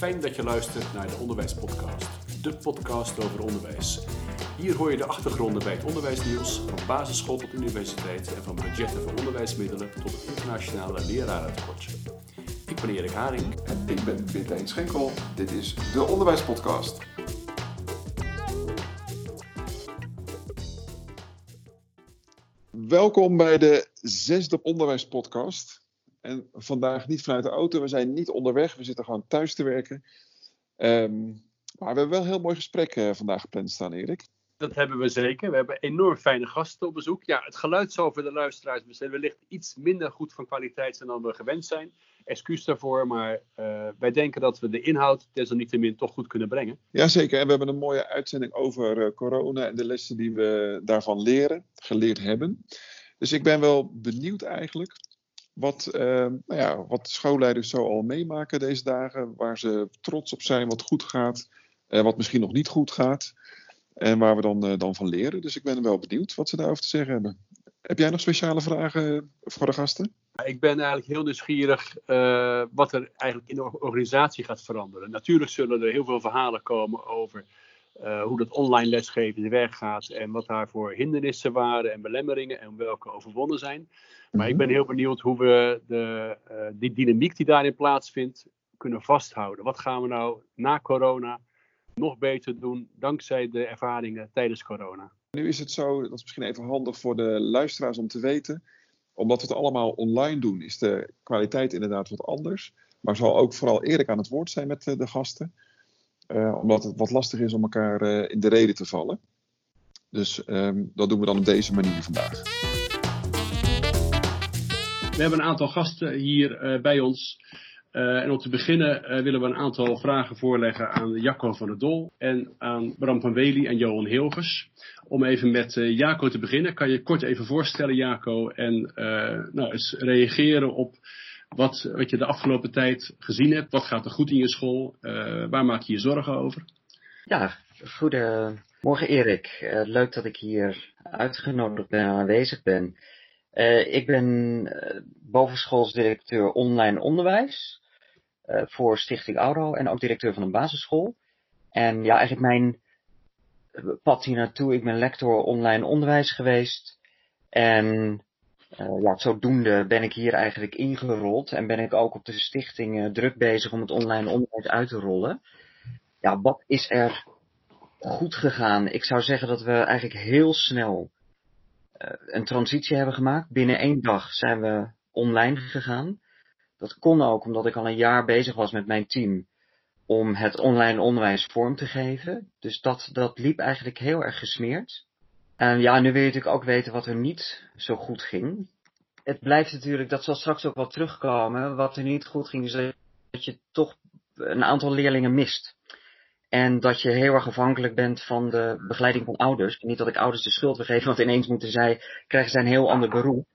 Fijn dat je luistert naar de Onderwijspodcast, de podcast over onderwijs. Hier hoor je de achtergronden bij het onderwijsnieuws, van basisschool tot universiteit en van budgetten voor onderwijsmiddelen tot het internationale lerarentekortje. Ik ben Erik Haring. En ik ben Pieter Schenkel. Dit is de Onderwijspodcast. Welkom bij de zesde Onderwijspodcast. En vandaag niet vanuit de auto, we zijn niet onderweg, we zitten gewoon thuis te werken. Ehm, maar we hebben wel een heel mooi gesprek uh, vandaag gepland staan, Erik. Dat hebben we zeker. We hebben enorm fijne gasten op bezoek. Ja, het geluid zal voor de luisteraars wellicht iets minder goed van kwaliteit zijn dan we gewend zijn. Excuus daarvoor, maar uh, wij denken dat we de inhoud desalniettemin toch goed kunnen brengen. Jazeker, en we hebben een mooie uitzending over uh, corona en de lessen die we daarvan leren, geleerd hebben. Dus ik ben wel benieuwd eigenlijk wat, uh, nou ja, wat schoolleiders zo al meemaken deze dagen, waar ze trots op zijn, wat goed gaat, wat misschien nog niet goed gaat. En waar we dan, dan van leren. Dus ik ben wel benieuwd wat ze daarover te zeggen hebben. Heb jij nog speciale vragen voor de gasten? Ik ben eigenlijk heel nieuwsgierig uh, wat er eigenlijk in de organisatie gaat veranderen. Natuurlijk zullen er heel veel verhalen komen over uh, hoe dat online lesgeven in de werk gaat en wat daarvoor hindernissen waren en belemmeringen en welke overwonnen zijn. Maar ik ben heel benieuwd hoe we de, uh, die dynamiek die daarin plaatsvindt kunnen vasthouden. Wat gaan we nou na corona nog beter doen dankzij de ervaringen tijdens corona? Nu is het zo, dat is misschien even handig voor de luisteraars om te weten. Omdat we het allemaal online doen, is de kwaliteit inderdaad wat anders. Maar zal ook vooral eerlijk aan het woord zijn met de gasten. Uh, omdat het wat lastig is om elkaar uh, in de reden te vallen. Dus um, dat doen we dan op deze manier vandaag. We hebben een aantal gasten hier uh, bij ons. En om te beginnen willen we een aantal vragen voorleggen aan Jacco van der Dol en aan Bram van Wely en Johan Hilgers. Om even met Jaco te beginnen. Kan je kort even voorstellen, Jaco, en nou, eens reageren op wat, wat je de afgelopen tijd gezien hebt. Wat gaat er goed in je school? waar maak je je zorgen over? Ja, goedemorgen Erik. leuk dat ik hier uitgenodigd ben en aanwezig ben. Uh, ik ben bovenschoolsdirecteur online onderwijs voor Stichting Auro en ook directeur van een basisschool. En ja, eigenlijk mijn pad hier naartoe, ik ben lector online onderwijs geweest. En ja, zodoende ben ik hier eigenlijk ingerold en ben ik ook op de stichting druk bezig om het online onderwijs uit te rollen. Ja, wat is er goed gegaan? Ik zou zeggen dat we eigenlijk heel snel een transitie hebben gemaakt. Binnen één dag zijn we online gegaan. Dat kon ook omdat ik al een jaar bezig was met mijn team om het online onderwijs vorm te geven. Dus dat, dat liep eigenlijk heel erg gesmeerd. En ja, nu wil je natuurlijk ook weten wat er niet zo goed ging. Het blijft natuurlijk, dat zal straks ook wel terugkomen. Wat er niet goed ging, is dat je toch een aantal leerlingen mist. En dat je heel erg afhankelijk bent van de begeleiding van ouders. Niet dat ik ouders de schuld wil want ineens moeten zij, krijgen zij een heel ander beroep.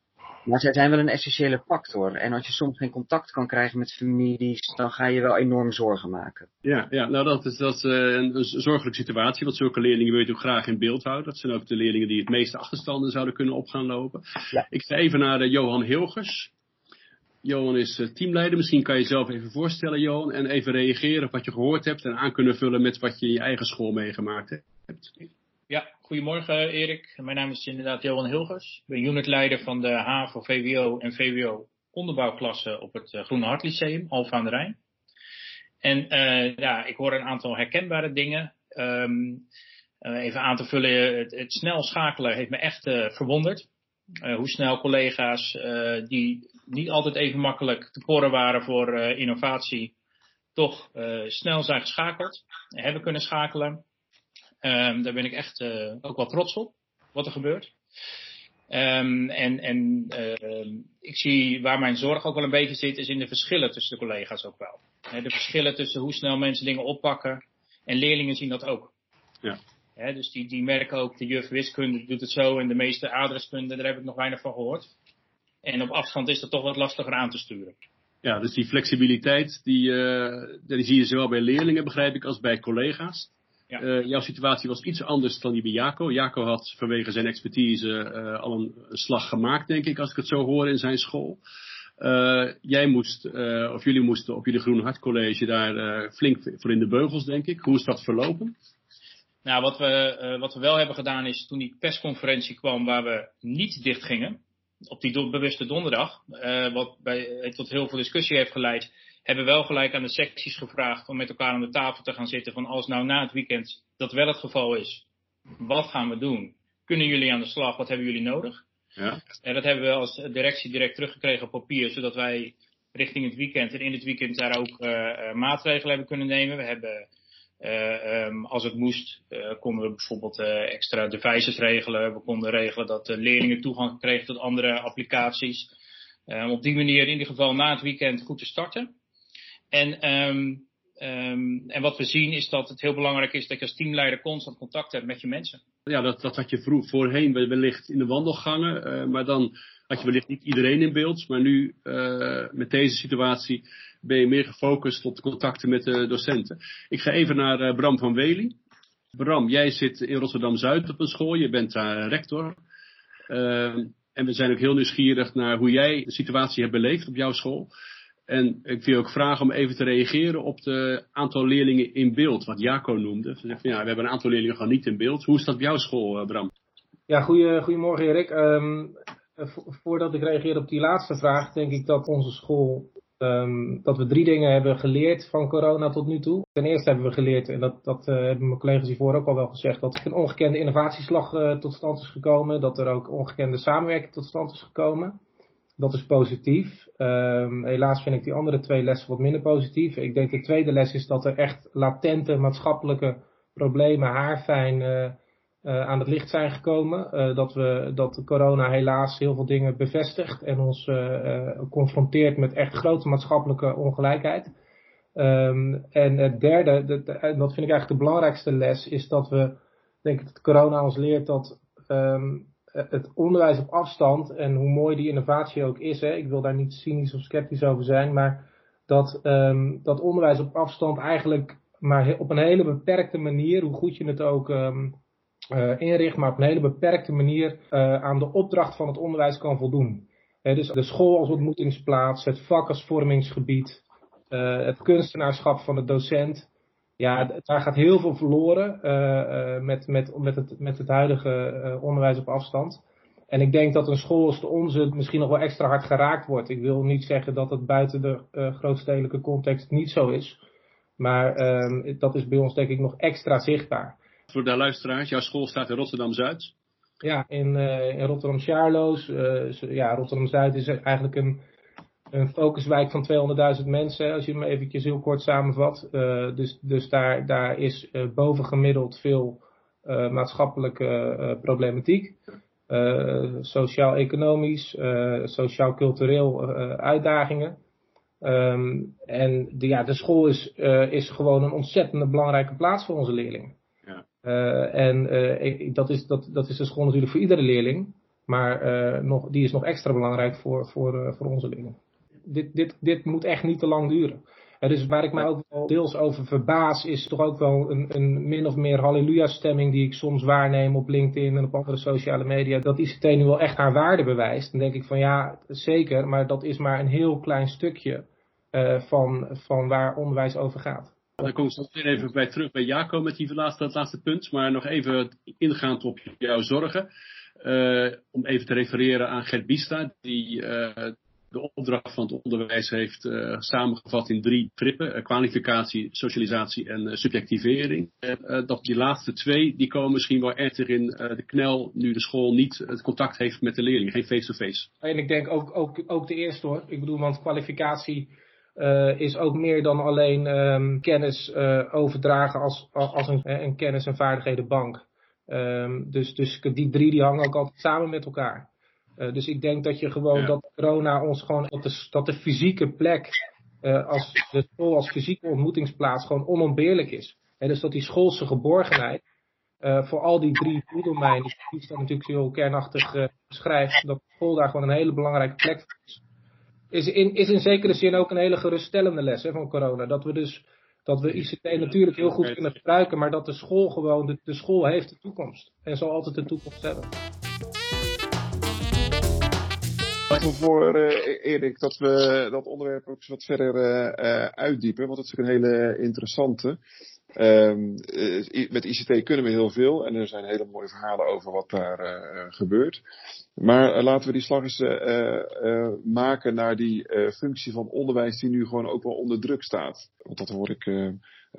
Maar zij zijn wel een essentiële factor. En als je soms geen contact kan krijgen met families, dan ga je wel enorm zorgen maken. Ja, ja nou dat is, dat is een, een zorgelijke situatie. Want zulke leerlingen wil je ook graag in beeld houden. Dat zijn ook de leerlingen die het meeste achterstanden zouden kunnen op gaan lopen. Ja. Ik ga even naar de Johan Hilgers. Johan is eh, teamleider. Misschien kan je jezelf even voorstellen, Johan. En even reageren op wat je gehoord hebt. En aan kunnen vullen met wat je in je eigen school meegemaakt hebt. Ja, goedemorgen Erik. Mijn naam is inderdaad Johan Hilgers. Ik ben unitleider van de HAVO, VWO en VWO onderbouwklasse op het Groene Hart Lyceum, aan de Rijn. En uh, ja, ik hoor een aantal herkenbare dingen. Um, uh, even aan te vullen, het, het, snel schakelen heeft me echt verwonderd. hoe snel collega's die niet altijd even makkelijk te porren waren voor innovatie, toch snel zijn geschakeld, hebben kunnen schakelen. Um, daar ben ik echt uh, ook wel trots op, wat er gebeurt. Um, en en uh, ik zie waar mijn zorg ook wel een beetje zit, is in de verschillen tussen de collega's ook wel. He, de verschillen tussen hoe snel mensen dingen oppakken. En leerlingen zien dat ook. Ja. He, dus die, die merken ook, de juf wiskunde doet het zo en de meeste adreskunde, daar heb ik nog weinig van gehoord. En op afstand is dat toch wat lastiger aan te sturen. Ja, dus die flexibiliteit, die, uh, die zie je zowel bij leerlingen, begrijp ik, als bij collega's. Ja. Uh, jouw situatie was iets anders dan die bij Jaco. Jaco had vanwege zijn expertise uh, al een, een, slag gemaakt, denk ik, als ik het zo hoor in zijn school. jij moest, of jullie moesten op jullie Groene Hart College daar flink voor in de beugels, denk ik. Hoe is dat verlopen? Nou, wat we, wat we wel hebben gedaan is toen die persconferentie kwam waar we niet dicht gingen, op die bewuste donderdag, wat bij, tot heel veel discussie heeft geleid, hebben wel gelijk aan de secties gevraagd om met elkaar aan de tafel te gaan zitten van als nou na het weekend dat wel het geval is, wat gaan we doen? Kunnen jullie aan de slag? Wat hebben jullie nodig? Ja. En dat hebben we als directie direct teruggekregen op papier, zodat wij richting het weekend en in het weekend daar ook uh, maatregelen hebben kunnen nemen. We hebben, uh, um, als het moest, konden we bijvoorbeeld extra devices regelen. We konden regelen dat leerlingen toegang kregen tot andere applicaties. Om op die manier in ieder geval na het weekend goed te starten. En, um, um, en wat we zien is dat het heel belangrijk is dat je als teamleider constant contact hebt met je mensen. Ja, dat, dat had je voorheen wellicht in de wandelgangen, uh, maar dan had je wellicht niet iedereen in beeld. Maar nu, uh, met deze situatie, ben je meer gefocust op contacten met de docenten. Ik ga even naar uh, Bram van Wely. Bram, jij zit in Rotterdam-Zuid op een school, je bent daar rector. en we zijn ook heel nieuwsgierig naar hoe jij de situatie hebt beleefd op jouw school. En ik wil ook vragen om even te reageren op het aantal leerlingen in beeld, wat Jaco noemde. Van, ja, we hebben een aantal leerlingen gewoon niet in beeld. Hoe is dat op jouw school, eh, Bram? Ja, goeie, goedemorgen Erik. Um, voordat ik reageer op die laatste vraag, denk ik dat onze school, um, dat we drie dingen hebben geleerd van corona tot nu toe. Ten eerste hebben we geleerd, en dat, dat uh, hebben mijn collega's hiervoor ook al wel gezegd, dat er een ongekende innovatieslag tot stand is gekomen. Dat er ook ongekende samenwerking tot stand is gekomen. Dat is positief. Um, helaas vind ik die andere twee lessen wat minder positief. Ik denk de tweede les is dat er echt latente maatschappelijke problemen haarfijn uh, uh, aan het licht zijn gekomen. Uh, dat, we, dat corona helaas heel veel dingen bevestigt en ons confronteert met echt grote maatschappelijke ongelijkheid. Um, en het derde, en dat vind ik eigenlijk de belangrijkste les, is dat we, denk ik, dat corona ons leert dat um, eh, het onderwijs op afstand en hoe mooi die innovatie ook is, hè, ik wil daar niet cynisch of sceptisch over zijn, maar dat, um, dat onderwijs op afstand eigenlijk maar op een hele beperkte manier, hoe goed je het ook um, uh, inricht, maar op een hele beperkte manier uh, aan de opdracht van het onderwijs kan voldoen. Dus de school als ontmoetingsplaats, het vak als vormingsgebied, het kunstenaarschap van de docent, ja, daar gaat heel veel verloren uh, met, met, met, het, met het huidige uh, onderwijs op afstand. En ik denk dat een school als de onze misschien nog wel extra hard geraakt wordt. Ik wil niet zeggen dat het buiten de uh, grootstedelijke context niet zo is. Maar uh, dat is bij ons denk ik nog extra zichtbaar. Voor de luisteraars, jouw school staat in Rotterdam-Zuid? Ja, in, in Rotterdam-Sjaarloos. ja, Rotterdam-Zuid is eigenlijk een een focuswijk van 200.000 mensen, als je hem eventjes heel kort samenvat. Uh, dus dus daar, daar is uh, bovengemiddeld veel uh, maatschappelijke problematiek. Sociaal-economisch, sociaal-cultureel uitdagingen. Um, en de, ja, de school is, is gewoon een ontzettend belangrijke plaats voor onze leerlingen. Ja. en ik, dat, is, dat, dat is de school natuurlijk voor iedere leerling. Maar nog, die is nog extra belangrijk voor, voor, voor onze leerlingen dit, dit, dit moet echt niet te lang duren. En dus waar ik mij ook wel deels over verbaas, is toch ook wel een, een min of meer halleluja-stemming die ik soms waarneem op LinkedIn en op andere sociale media. Dat ICT nu wel echt haar waarde bewijst. Dan denk ik van ja, zeker, maar dat is maar een heel klein stukje uh, van, van waar onderwijs over gaat. Dan kom ik weer even bij terug bij Jaco met die laatste, dat laatste punt. Maar nog even ingaand op jouw zorgen. Uh, om even te refereren aan Gert Bista, die uh, de opdracht van het onderwijs heeft uh, samengevat in drie trippen. Uh, kwalificatie, socialisatie en uh, subjectivering. dat die laatste twee, die komen misschien wel erger in de knel nu de school niet het contact heeft met de leerling, geen face-to-face. En ik denk ook, ook, ook de eerste hoor. Ik bedoel, want kwalificatie is ook meer dan alleen um, kennis overdragen als, als een, kennis- en vaardighedenbank. Um, dus, dus die drie die hangen ook altijd samen met elkaar. Uh, dus ik denk dat je gewoon ja. dat corona ons gewoon dat de, dat de fysieke plek uh, als de school als fysieke ontmoetingsplaats gewoon onontbeerlijk is. En dus dat die schoolse geborgenheid uh, voor al die drie doeldomeinen, die dat natuurlijk heel kernachtig beschrijft, dat school daar gewoon een hele belangrijke plek is. Is in, is in zekere zin ook een hele geruststellende les hè, van corona. Dat we dus dat we ICT natuurlijk heel goed kunnen gebruiken, maar dat de school gewoon, de, de school heeft de toekomst. En zal altijd de toekomst hebben. Voor uh, Erik dat we dat onderwerp ook eens wat verder uh, uitdiepen, want het is een hele interessante. Um, met ICT kunnen we heel veel en er zijn hele mooie verhalen over wat daar gebeurt. Maar laten we die slag eens maken naar die functie van onderwijs die nu gewoon ook wel onder druk staat. Want dat hoor ik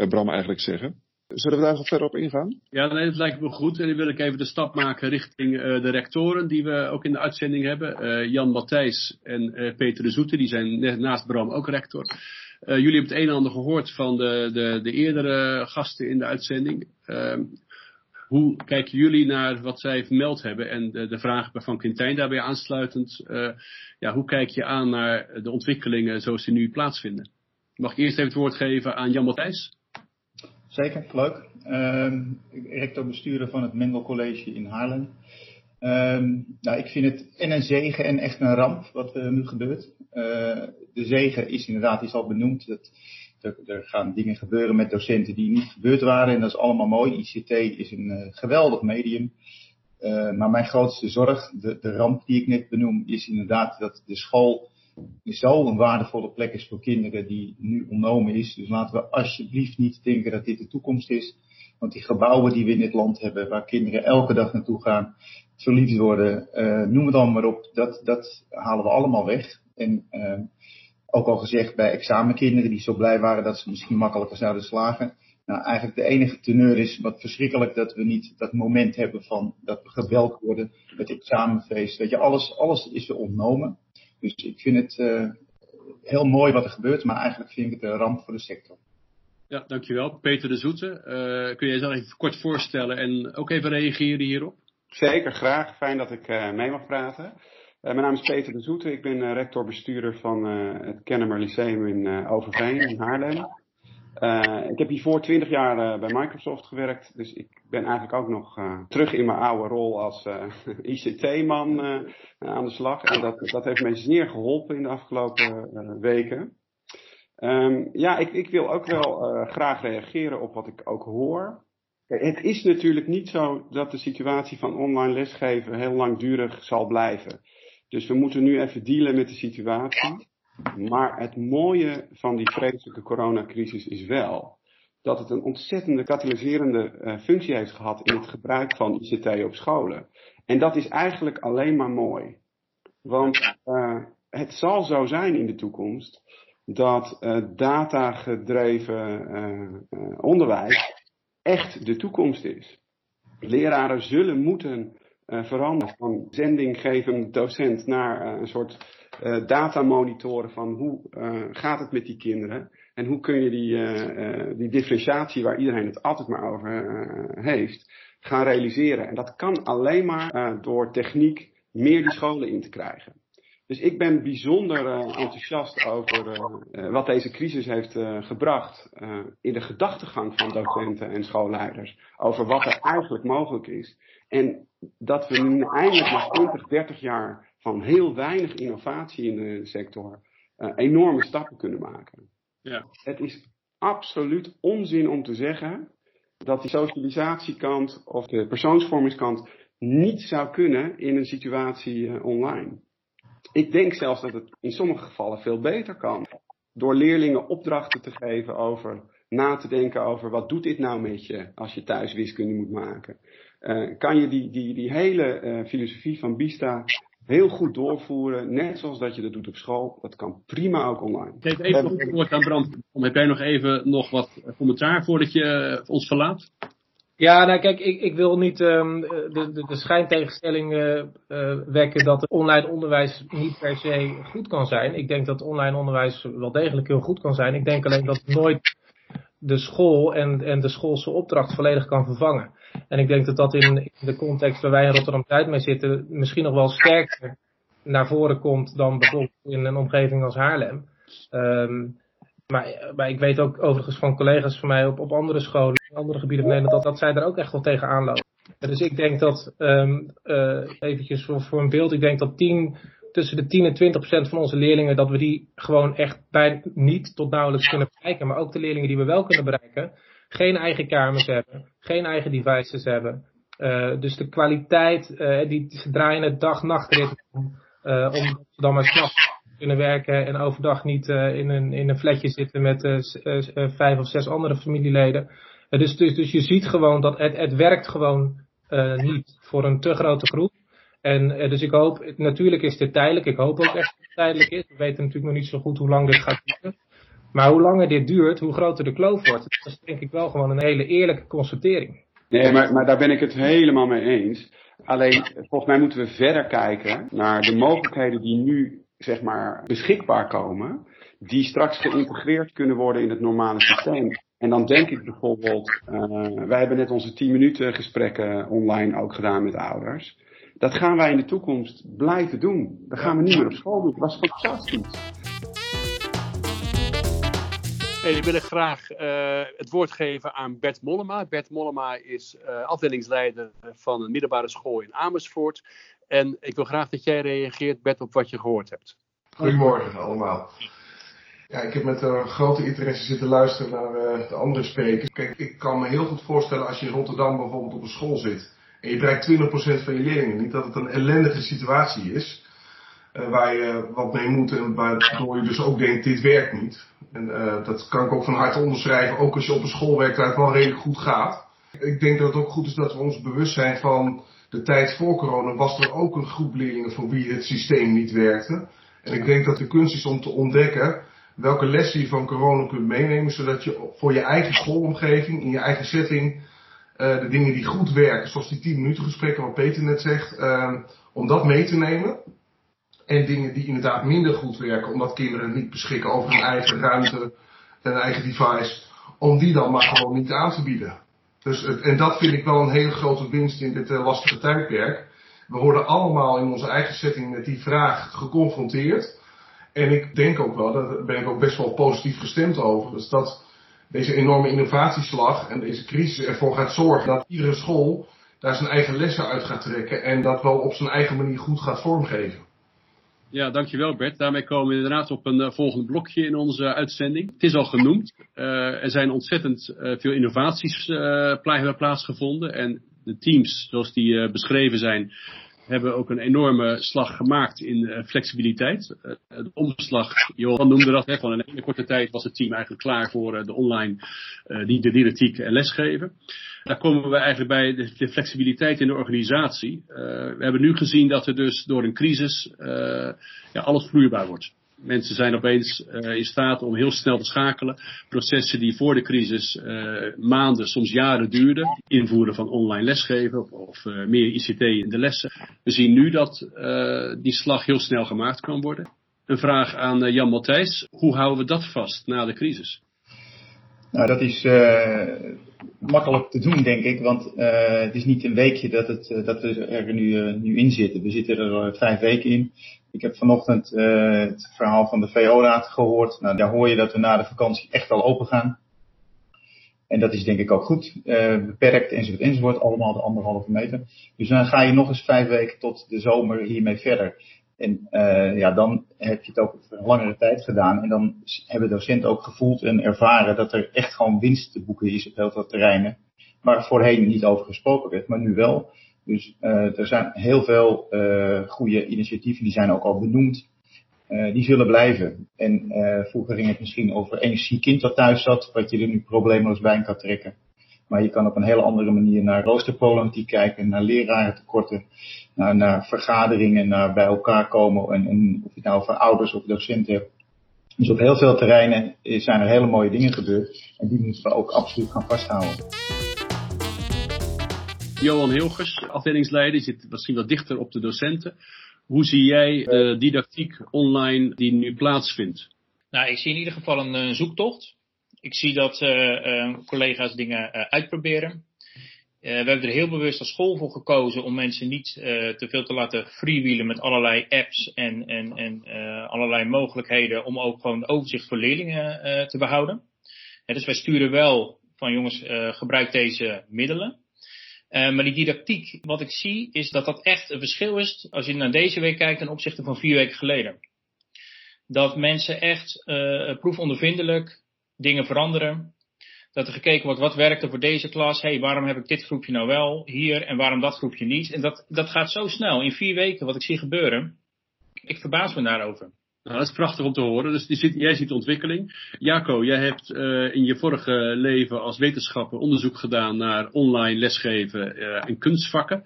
Bram eigenlijk zeggen. Zullen we daar nog verder op ingaan? Ja, nee, dat lijkt me goed. En dan wil ik even de stap maken richting uh, de rectoren die we ook in de uitzending hebben. Uh, Jan Matthijs en uh, Peter de Zoete, die zijn net naast Bram ook rector. jullie hebben het een en ander gehoord van de, de, de eerdere gasten in de uitzending. Ehm, hoe kijken jullie naar wat zij vermeld hebben en de, de vraag van Quintijn daarbij aansluitend? ja, hoe kijk je aan naar de ontwikkelingen zoals die nu plaatsvinden? Mag ik eerst even het woord geven aan Jan Matthijs? Zeker, leuk. Um, rector-bestuurder van het Mendel College in Haarlem. Um, nou, ik vind het en een zegen en echt een ramp wat er nu gebeurt. Uh, de zegen is inderdaad, is al benoemd. Dat, er, er, gaan dingen gebeuren met docenten die niet gebeurd waren en dat is allemaal mooi. ICT is een uh, geweldig medium. Maar mijn grootste zorg, de, de ramp die ik net benoem, is inderdaad dat de school zo een waardevolle plek is voor kinderen die nu ontnomen is. Dus laten we alsjeblieft niet denken dat dit de toekomst is. Want die gebouwen die we in dit land hebben, waar kinderen elke dag naartoe gaan, verliefd worden, uh, noem het allemaal maar op, dat, dat halen we allemaal weg. En uh, ook al gezegd bij examenkinderen die zo blij waren dat ze misschien makkelijker zouden slagen. Nou, eigenlijk de enige teneur is wat verschrikkelijk dat we niet dat moment hebben van dat we gebeld worden, het examenfeest. Weet je, alles, alles is er ontnomen. Dus ik vind het uh, heel mooi wat er gebeurt, maar eigenlijk vind ik het een ramp voor de sector. Ja, dankjewel. Peter de Zoete, uh, kun je jezelf even kort voorstellen en ook even reageren hierop? Zeker, graag. Fijn dat ik uh, mee mag praten. mijn naam is Peter de Zoete, ik ben rector-bestuurder van het Kennemer Lyceum in Overveen in Haarlem. Uh, ik heb hiervoor twintig jaar uh, bij Microsoft gewerkt, dus ik ben eigenlijk ook nog uh, terug in mijn oude rol als ICT-man aan de slag. En dat, dat heeft me zeer geholpen in de afgelopen weken. Um, ja, ik, ik, wil ook wel graag reageren op wat ik ook hoor. Het is natuurlijk niet zo dat de situatie van online lesgeven heel langdurig zal blijven. Dus we moeten nu even dealen met de situatie. Maar het mooie van die vreselijke coronacrisis is wel dat het een ontzettende katalyserende uh, functie heeft gehad in het gebruik van ICT op scholen. En dat is eigenlijk alleen maar mooi. Want uh, het zal zo zijn in de toekomst dat uh, datagedreven onderwijs echt de toekomst is. Leraren zullen moeten veranderen van zendinggevend docent naar een soort uh, data monitoren van hoe uh, gaat het met die kinderen en hoe kun je die, uh, die differentiatie waar iedereen het altijd maar over heeft, gaan realiseren. En dat kan alleen maar door techniek meer die scholen in te krijgen. Dus ik ben bijzonder enthousiast over wat deze crisis heeft gebracht in de gedachtegang van docenten en schoolleiders over wat er eigenlijk mogelijk is. En dat we nu eindelijk na 20, 30 jaar van heel weinig innovatie in de sector uh, enorme stappen kunnen maken. Ja. Het is absoluut onzin om te zeggen dat die socialisatiekant of de persoonsvormingskant niet zou kunnen in een situatie uh, online. Ik denk zelfs dat het in sommige gevallen veel beter kan. Door leerlingen opdrachten te geven over na te denken over wat doet dit nou met je als je thuis wiskunde moet maken. Uh, kan je die, die, die hele uh, filosofie van Bista heel goed doorvoeren, net zoals dat je dat doet op school. Dat kan prima ook online. Geef even nog een woord aan Brand. Heb jij nog even nog wat commentaar voordat je eh, ons verlaat? Ja, nou kijk, ik, ik wil niet um, de, de, de schijntegenstelling uh, uh, wekken dat het online onderwijs niet per se goed kan zijn. Ik denk dat online onderwijs wel degelijk heel goed kan zijn. Ik denk alleen dat het nooit de school en, en de schoolse opdracht volledig kan vervangen. En ik denk dat dat in, de context waar wij in Rotterdam Zuid mee zitten, misschien nog wel sterker naar voren komt dan bijvoorbeeld in een omgeving als Haarlem. Um, maar, ik weet ook overigens van collega's van mij op, op andere scholen, andere gebieden van Nederland, dat, dat zij daar ook echt wel tegen aanlopen. Dus ik denk dat, um, eventjes voor, voor een beeld, ik denk dat 10, tussen de 10 en 20 procent van onze leerlingen, dat we die gewoon echt bij niet tot nauwelijks kunnen bereiken. Maar ook de leerlingen die we wel kunnen bereiken, geen eigen kamers hebben, geen eigen devices hebben. Uh, dus de kwaliteit, uh, die, ze draaien het dag-nachtrit om omdat ze dan maar s'nachts kunnen werken en overdag niet in, een, in een flatje zitten met vijf of zes andere familieleden. dus, dus, dus je ziet gewoon dat het, het werkt gewoon niet voor een te grote groep. En dus ik hoop, natuurlijk is dit tijdelijk. Ik hoop ook echt dat het tijdelijk is. We weten natuurlijk nog niet zo goed hoe lang dit gaat duren. Maar hoe langer dit duurt, hoe groter de kloof wordt. Dat is denk ik wel gewoon een hele eerlijke constatering. Nee, maar, maar daar ben ik het helemaal mee eens. Alleen, volgens mij moeten we verder kijken naar de mogelijkheden die nu, zeg maar, beschikbaar komen. Die straks geïntegreerd kunnen worden in het normale systeem. En dan denk ik bijvoorbeeld, uh, wij hebben net onze 10 minuten gesprekken online ook gedaan met ouders. Dat gaan wij in de toekomst blijven doen. Dat gaan we niet meer op school doen. Dat was fantastisch. Ik wil graag uh, het woord geven aan Bert Mollema. Bert Mollema is uh, afdelingsleider van een middelbare school in Amersfoort. En ik wil graag dat jij reageert, Bert, op wat je gehoord hebt. Goedemorgen allemaal. Ja, ik heb met uh, grote interesse zitten luisteren naar de andere sprekers. Kijk, ik kan me heel goed voorstellen als je in Rotterdam bijvoorbeeld op een school zit en je bereikt 20% van je leerlingen niet, dat het een ellendige situatie is. Uh, waar je wat mee moet en waardoor je dus ook denkt, dit werkt niet. En uh, dat kan ik ook van harte onderschrijven, ook als je op een school werkt waar het wel redelijk goed gaat. Ik denk dat het ook goed is dat we ons bewust zijn van de tijd voor corona was er ook een groep leerlingen voor wie het systeem niet werkte. En ik denk dat de kunst is om te ontdekken welke lessen je van corona kunt meenemen, zodat je voor je eigen schoolomgeving, in je eigen setting, uh, de dingen die goed werken, zoals die 10 minuten gesprekken wat Peter net zegt, om dat mee te nemen. En dingen die inderdaad minder goed werken, omdat kinderen niet beschikken over hun eigen ruimte, een eigen device, om die dan maar gewoon niet aan te bieden. Dus, en dat vind ik wel een hele grote winst in dit uh, lastige tijdperk. We worden allemaal in onze eigen setting met die vraag geconfronteerd. En ik denk ook wel, daar ben ik ook best wel positief gestemd over, dus dat deze enorme innovatieslag en deze crisis ervoor gaat zorgen dat iedere school daar zijn eigen lessen uit gaat trekken en dat wel op zijn eigen manier goed gaat vormgeven. Ja, dankjewel Bert. Daarmee komen we inderdaad op een uh, volgend blokje in onze uitzending. Het is al genoemd. Uh, er zijn ontzettend veel innovaties plaatsgevonden. En de teams, zoals die beschreven zijn, hebben ook een enorme slag gemaakt in flexibiliteit. de omslag, Johan noemde dat, hè, van een hele korte tijd was het team eigenlijk klaar voor de online die de didactiek en lesgeven. Daar komen we eigenlijk bij de, flexibiliteit in de organisatie. We hebben nu gezien dat er dus door een crisis ja, alles vloeibaar wordt. Mensen zijn opeens uh, in staat om heel snel te schakelen. Processen die voor de crisis maanden, soms jaren duurden. Invoeren van online lesgeven of, of meer ICT in de lessen. We zien nu dat die slag heel snel gemaakt kan worden. Een vraag aan Jan Matthijs. Hoe houden we dat vast na de crisis? Nou, dat is makkelijk te doen, denk ik. Want het is niet een weekje dat, het, dat we er nu, nu in zitten. We zitten er vijf weken in. Ik heb vanochtend het verhaal van de VO-raad gehoord. Nou, daar hoor je dat we na de vakantie echt al open gaan. En dat is denk ik ook goed. beperkt enzovoort enzovoort. Allemaal de anderhalve meter. Dus dan ga je nog eens vijf weken tot de zomer hiermee verder. En uh, ja, dan heb je het ook voor een langere tijd gedaan. En dan hebben docenten ook gevoeld en ervaren dat er echt gewoon winst te boeken is op heel veel terreinen. Waar voorheen niet over gesproken werd, maar nu wel. Dus uh, er zijn heel veel uh, goede initiatieven, die zijn ook al benoemd. Uh, die zullen blijven. En vroeger ging het misschien over één ziek kind dat thuis zat, wat je er nu probleemloos bij kan trekken. Maar je kan op een hele andere manier naar roosterproblematiek kijken, naar lerarentekorten, naar, naar vergaderingen, naar bij elkaar komen. En, en of je het nou voor ouders of docenten hebt. Dus op heel veel terreinen zijn er hele mooie dingen gebeurd. En die moeten we ook absoluut gaan vasthouden. Johan Hilgers, afdelingsleider, zit misschien wat dichter op de docenten. Hoe zie jij de didactiek online die nu plaatsvindt? Nou, ik zie in ieder geval een zoektocht. Ik zie dat uh, collega's dingen uh, uitproberen. we hebben er heel bewust als school voor gekozen om mensen niet te veel te laten freewheelen met allerlei apps en, en, en allerlei mogelijkheden om ook gewoon overzicht voor leerlingen te behouden. dus wij sturen wel van jongens, gebruik deze middelen. Maar die didactiek, wat ik zie, is dat dat echt een verschil is als je naar deze week kijkt ten opzichte van vier weken geleden. Dat mensen echt proefondervindelijk dingen veranderen. Dat er gekeken wordt, wat werkt er voor deze klas? hey, waarom heb ik dit groepje nou wel hier en waarom dat groepje niet? En dat, dat gaat zo snel. In vier weken, wat ik zie gebeuren, ik verbaas me daarover. Nou, dat is prachtig om te horen. Dus die jij ziet ontwikkeling. Jaco, jij hebt uh, in je vorige leven als wetenschapper onderzoek gedaan naar online lesgeven uh, en kunstvakken.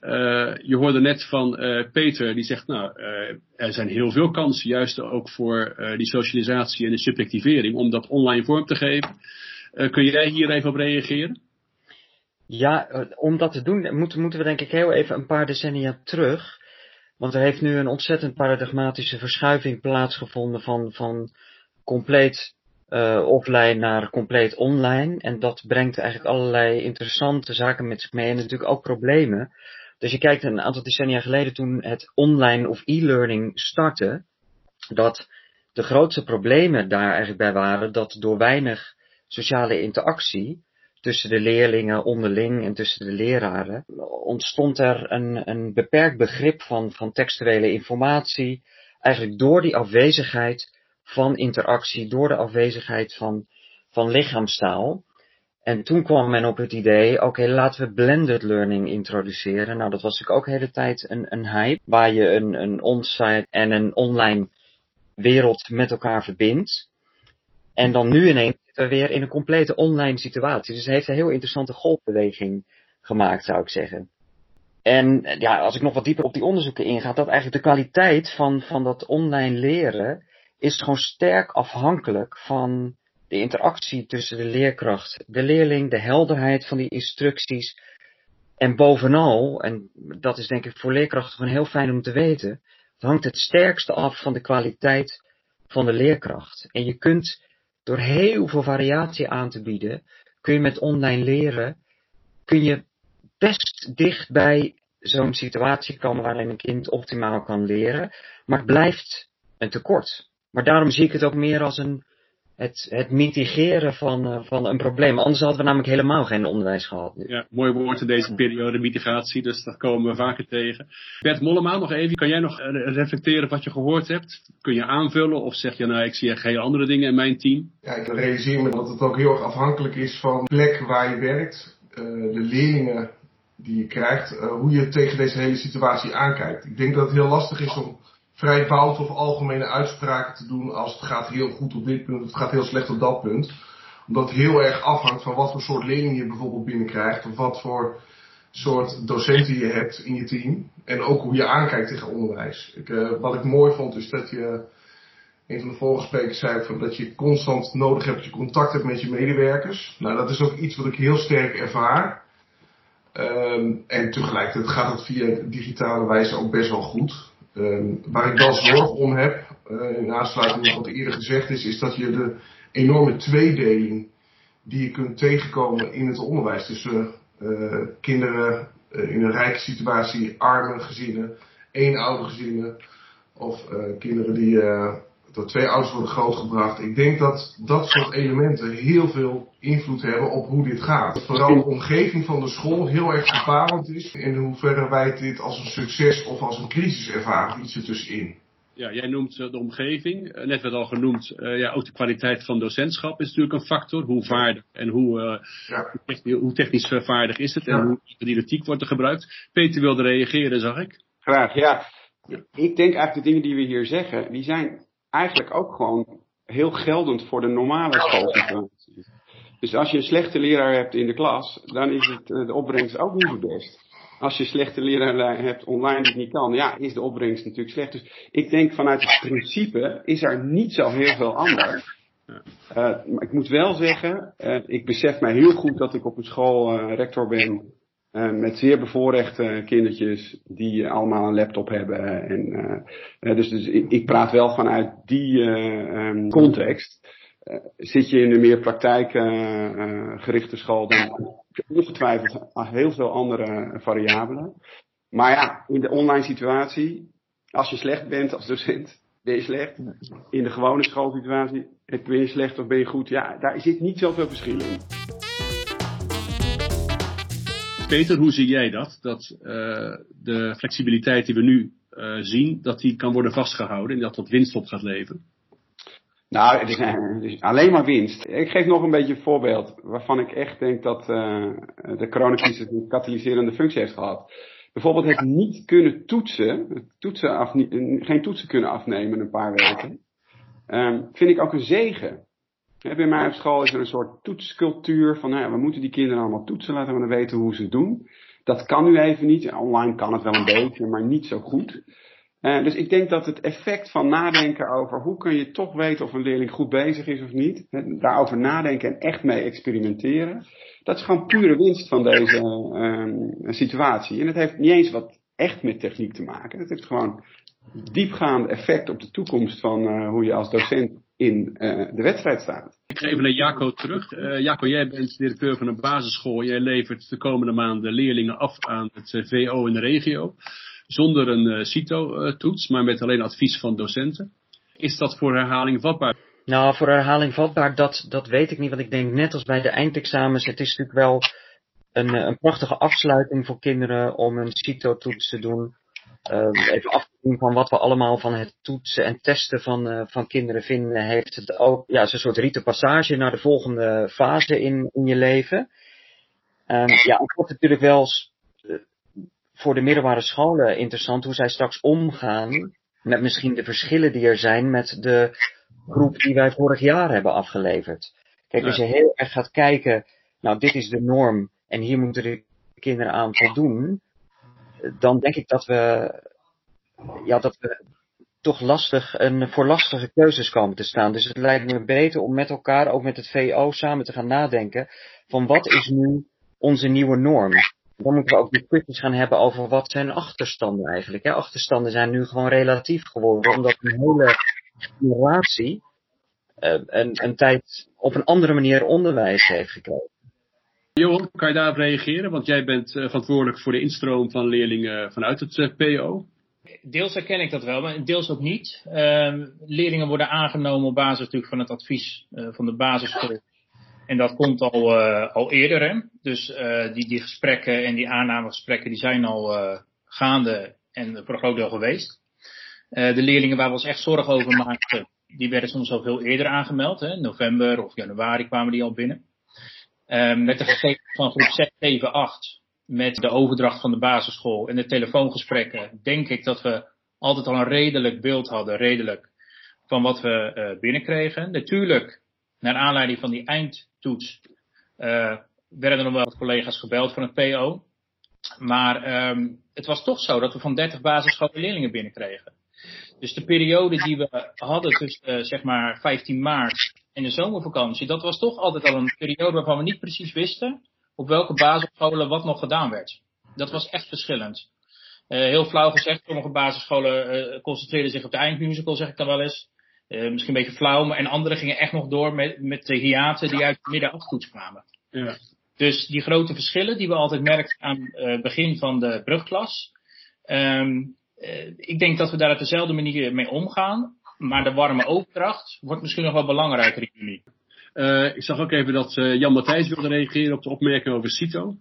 Uh, je hoorde net van Peter, die zegt, nou, er zijn heel veel kansen, juist ook voor die socialisatie en de subjectivering, om dat online vorm te geven. kun jij hier even op reageren? Ja, om dat te doen moeten, moeten we denk ik heel even een paar decennia terug. Want er heeft nu een ontzettend paradigmatische verschuiving plaatsgevonden van, van compleet uh, offline naar compleet online. En dat brengt eigenlijk allerlei interessante zaken met zich mee en natuurlijk ook problemen. Dus je kijkt een aantal decennia geleden toen het online of e-learning startte, dat de grootste problemen daar eigenlijk bij waren dat door weinig sociale interactie tussen de leerlingen onderling en tussen de leraren, ontstond er een, een beperkt begrip van, van textuele informatie, eigenlijk door die afwezigheid van interactie, door de afwezigheid van, van lichaamstaal. En toen kwam men op het idee, oké, laten we blended learning introduceren. Nou, dat was ook de hele tijd een, een hype, waar je een, een onsite en een online wereld met elkaar verbindt. En dan nu ineens we weer in een complete online situatie. Dus het heeft een heel interessante golfbeweging gemaakt, zou ik zeggen. En ja, als ik nog wat dieper op die onderzoeken inga, dat eigenlijk de kwaliteit van, van dat online leren is gewoon sterk afhankelijk van de interactie tussen de leerkracht, de leerling, de helderheid van die instructies. En bovenal, en dat is denk ik voor leerkrachten gewoon heel fijn om te weten, hangt het sterkste af van de kwaliteit van de leerkracht. En je kunt door heel veel variatie aan te bieden, kun je met online leren, kun je best dicht bij zo'n situatie komen waarin een kind optimaal kan leren. Maar het blijft een tekort. Maar daarom zie ik het ook meer als een, het, het mitigeren van, uh, van een probleem. Anders hadden we namelijk helemaal geen onderwijs gehad. Nu. Ja, mooi woord in deze periode, mitigatie. Dus dat komen we vaker tegen. Bert Mollema, nog even. Kan jij nog eh, reflecteren wat je gehoord hebt? Kun je aanvullen of zeg je nou, ik zie echt hele andere dingen in mijn team? Ja, ik realiseer me dat het ook heel erg afhankelijk is van de plek waar je werkt. Uh, de leerlingen die je krijgt, uh, hoe je tegen deze hele situatie aankijkt. Ik denk dat het heel lastig is om vrij fout of algemene uitspraken te doen als het gaat heel goed op dit punt of het gaat heel slecht op dat punt. Omdat het heel erg afhangt van wat voor soort leerlingen je bijvoorbeeld binnenkrijgt of wat voor soort docenten je hebt in je team. En ook hoe je aankijkt tegen onderwijs. Ik, uh, wat ik mooi vond is dat je, een van de vorige sprekers zei van dat je constant nodig hebt dat je contact hebt met je medewerkers. Nou, dat is ook iets wat ik heel sterk ervaar. Um, en tegelijkertijd gaat het via digitale wijze ook best wel goed. Um, waar ik dan zorg om heb, uh, in aansluiting met wat eerder gezegd is, is dat je de enorme tweedeling die je kunt tegenkomen in het onderwijs tussen uh, kinderen uh, in een rijke situatie, arme gezinnen, eenoudergezinnen of kinderen die door twee ouders worden grootgebracht. Ik denk dat dat soort elementen heel veel invloed hebben op hoe dit gaat. Vooral de omgeving van de school heel erg bepalend is. In hoeverre wij dit als een succes of als een crisis ervaren, iets ertussenin. Ja, jij noemt de omgeving. Net werd al genoemd, uh, ja, ook de kwaliteit van docentschap is natuurlijk een factor. Hoe vaardig en hoe, uh, ja. hoe technisch vaardig is het en ja. hoe didactiek wordt er gebruikt. Peter wilde reageren, zag ik. Graag, ja. Ik denk eigenlijk de dingen die we hier zeggen, die zijn eigenlijk ook gewoon heel geldend voor de normale schoolsituatie. Dus als je een slechte leraar hebt in de klas, dan is het, de opbrengst ook niet het best. Als je slechte leraar hebt online die niet kan, ja, is de opbrengst natuurlijk slecht. Dus ik denk vanuit het principe is er niet zo heel veel anders. Uh, maar ik moet wel zeggen, uh, ik besef mij heel goed dat ik op een school rector ben uh, met zeer bevoorrechte kindertjes die allemaal een laptop hebben. En, uh, dus, dus ik, ik, praat wel vanuit die um, context. zit je in een meer praktijkgerichte school, dan ongetwijfeld heel veel andere variabelen. Maar ja, in de online situatie, als je slecht bent als docent, ben je slecht. In de gewone schoolsituatie, ben je slecht of ben je goed? Ja, daar zit niet zoveel verschil in. Peter, hoe zie jij dat? Dat uh, de flexibiliteit die we nu uh, zien, dat die kan worden vastgehouden en dat dat winst op gaat leveren? Nou, is, het is, alleen maar winst. Ik geef nog een beetje een voorbeeld waarvan ik echt denk dat de coronacrisis een katalyserende functie heeft gehad. bijvoorbeeld het niet kunnen toetsen, toetsen af, geen toetsen kunnen afnemen een paar weken, um, vind ik ook een zegen. Bij mij op school is er een soort toetscultuur van, nou we moeten die kinderen allemaal toetsen, laten we dan weten hoe ze het doen. Dat kan nu even niet. Online kan het wel een beetje, maar niet zo goed. Uh, dus ik denk dat het effect van nadenken over hoe kun je toch weten of een leerling goed bezig is of niet, daarover nadenken en echt mee experimenteren, dat is gewoon pure winst van deze uh, situatie. En het heeft niet eens wat echt met techniek te maken. Het heeft gewoon diepgaande effect op de toekomst van uh, hoe je als docent in uh, de wedstrijd staat. Ik ga even naar Jaco terug. Uh, Jaco, jij bent directeur van een basisschool. Jij levert de komende maanden leerlingen af aan het VO in de regio. Zonder een CITO-toets, maar met alleen advies van docenten. Is dat voor herhaling vatbaar? Nou, voor herhaling vatbaar, dat, dat weet ik niet. Want ik denk net als bij de eindexamens, het is natuurlijk wel een, een prachtige afsluiting voor kinderen om een CITO-toets te doen. Uh, even afzien van wat we allemaal van het toetsen en testen van, uh, van kinderen vinden, heeft het ook ja, een soort rite passage naar de volgende fase in, in je leven. Um, ja, het wordt natuurlijk wel uh, voor de middelbare scholen interessant hoe zij straks omgaan met misschien de verschillen die er zijn met de groep die wij vorig jaar hebben afgeleverd. Kijk, als je heel erg gaat kijken, nou dit is de norm en hier moeten de kinderen aan voldoen, dan denk ik dat we, ja, dat we toch lastig en voor lastige keuzes komen te staan. Dus het lijkt me beter om met elkaar, ook met het VO, samen te gaan nadenken van wat is nu onze nieuwe norm. Dan moeten we ook discussies gaan hebben over wat zijn achterstanden eigenlijk. Hè? Achterstanden zijn nu gewoon relatief geworden, omdat een hele generatie uh, een, een tijd op een andere manier onderwijs heeft gekregen. Johan, kan je daarop reageren? Want jij bent uh, verantwoordelijk voor de instroom van leerlingen vanuit het uh, PO. Deels herken ik dat wel, maar deels ook niet. Uh, leerlingen worden aangenomen op basis natuurlijk van het advies uh, van de basisschool. En dat komt al, al eerder. Hè? Dus die, die gesprekken en die aannamegesprekken die zijn al gaande en voor een groot deel geweest. de leerlingen waar we ons echt zorgen over maakten, die werden soms al veel eerder aangemeld. Hè? November of januari kwamen die al binnen. Um, met de gegevens van groep 6, 7, 8, met de overdracht van de basisschool en de telefoongesprekken, denk ik dat we altijd al een redelijk beeld hadden, redelijk, van wat we uh, binnenkregen. Natuurlijk, naar aanleiding van die eindtoets, uh, werden er nog wel wat collega's gebeld van het PO. Maar um, het was toch zo dat we van 30 basisscholen leerlingen binnenkregen. Dus de periode die we hadden tussen uh, zeg maar 15 maart en de zomervakantie, dat was toch altijd al een periode waarvan we niet precies wisten op welke basisscholen wat nog gedaan werd. Dat was echt verschillend. Uh, heel flauw gezegd, sommige basisscholen uh, concentreerden zich op de eindmusical, zeg ik dan wel eens. Uh, misschien een beetje flauw, maar en andere gingen echt nog door met, met de hiaten die uit de midden aftoets kwamen. Ja. Dus die grote verschillen die we altijd merkten aan het begin van de brugklas. Um, ik denk dat we daar op dezelfde manier mee omgaan. Maar de warme overdracht wordt misschien nog wel belangrijker in juni. Uh, ik zag ook even dat uh, Jan Matthijs wilde reageren op de opmerking over CITO.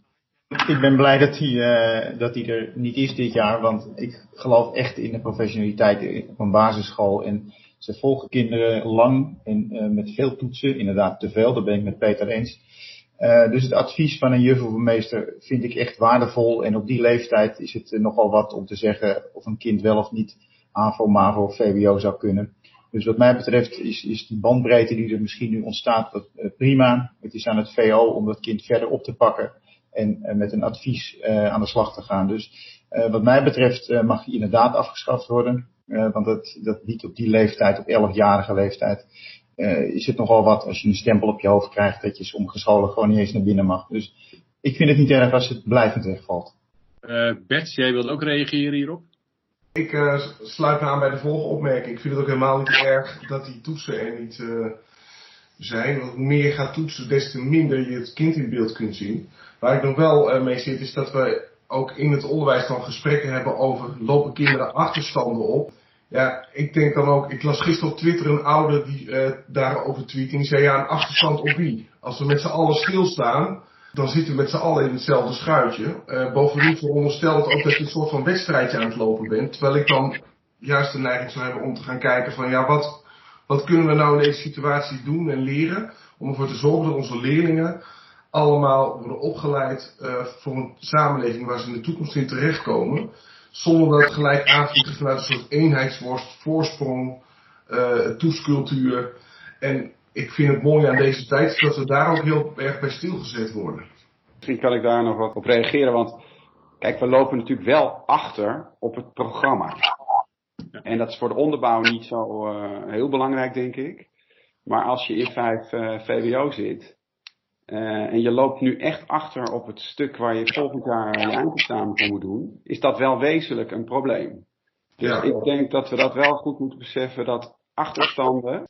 Ik ben blij dat hij, uh, dat hij er niet is dit jaar, want ik geloof echt in de professionaliteit op een basisschool. En ze volgen kinderen lang en met veel toetsen, inderdaad te veel, daar ben ik met Peter eens. dus het advies van een juf of een meester vind ik echt waardevol. En op die leeftijd is het nogal wat om te zeggen of een kind wel of niet AVO, MAVO of VWO zou kunnen. Dus wat mij betreft is, is die bandbreedte die er misschien nu ontstaat dat, uh, prima. Het is aan het VO om dat kind verder op te pakken en uh, met een advies uh, aan de slag te gaan. Dus wat mij betreft mag die inderdaad afgeschaft worden. want dat, dat biedt op die leeftijd, op 11-jarige leeftijd, is het nogal wat als je een stempel op je hoofd krijgt dat je sommige scholen gewoon niet eens naar binnen mag. Dus ik vind het niet erg als het blijvend wegvalt. Bert, jij wilt ook reageren hierop? Ik uh, sluit me aan bij de volgende opmerking. Ik vind het ook helemaal niet erg dat die toetsen er niet uh, zijn. Want hoe meer je gaat toetsen, des te minder je het kind in beeld kunt zien. Waar ik nog wel uh, mee zit, is dat we ook in het onderwijs dan gesprekken hebben over lopen kinderen achterstanden op. Ja, ik denk dan ook, ik las gisteren op Twitter een ouder die daarover tweet en die zei ja, een achterstand op wie? Als we met z'n allen stilstaan, dan zitten we met z'n allen in hetzelfde schuitje. Uh, bovendien veronderstel ook dat je een soort van wedstrijdje aan het lopen bent. Terwijl ik dan juist de neiging zou hebben om te gaan kijken van ja, wat, wat kunnen we nou in deze situatie doen en leren om ervoor te zorgen dat onze leerlingen allemaal worden opgeleid uh, voor een samenleving waar ze in de toekomst in terechtkomen. Zonder dat gelijk aanvliegen vanuit een soort eenheidsworst, voorsprong, uh, toescultuur. En ik vind het mooi aan deze tijd dat we daar ook heel erg bij stilgezet worden. Misschien kan ik daar nog wat op reageren, want kijk, we lopen natuurlijk wel achter op het programma. En dat is voor de onderbouw niet zo uh, heel belangrijk, denk ik. Maar als je in 5 uh, VWO zit, uh, en je loopt nu echt achter op het stuk waar je volgend jaar je eindexamen voor moet doen, is dat wel wezenlijk een probleem. Dus ja. ik denk dat we dat wel goed moeten beseffen dat achterstanden,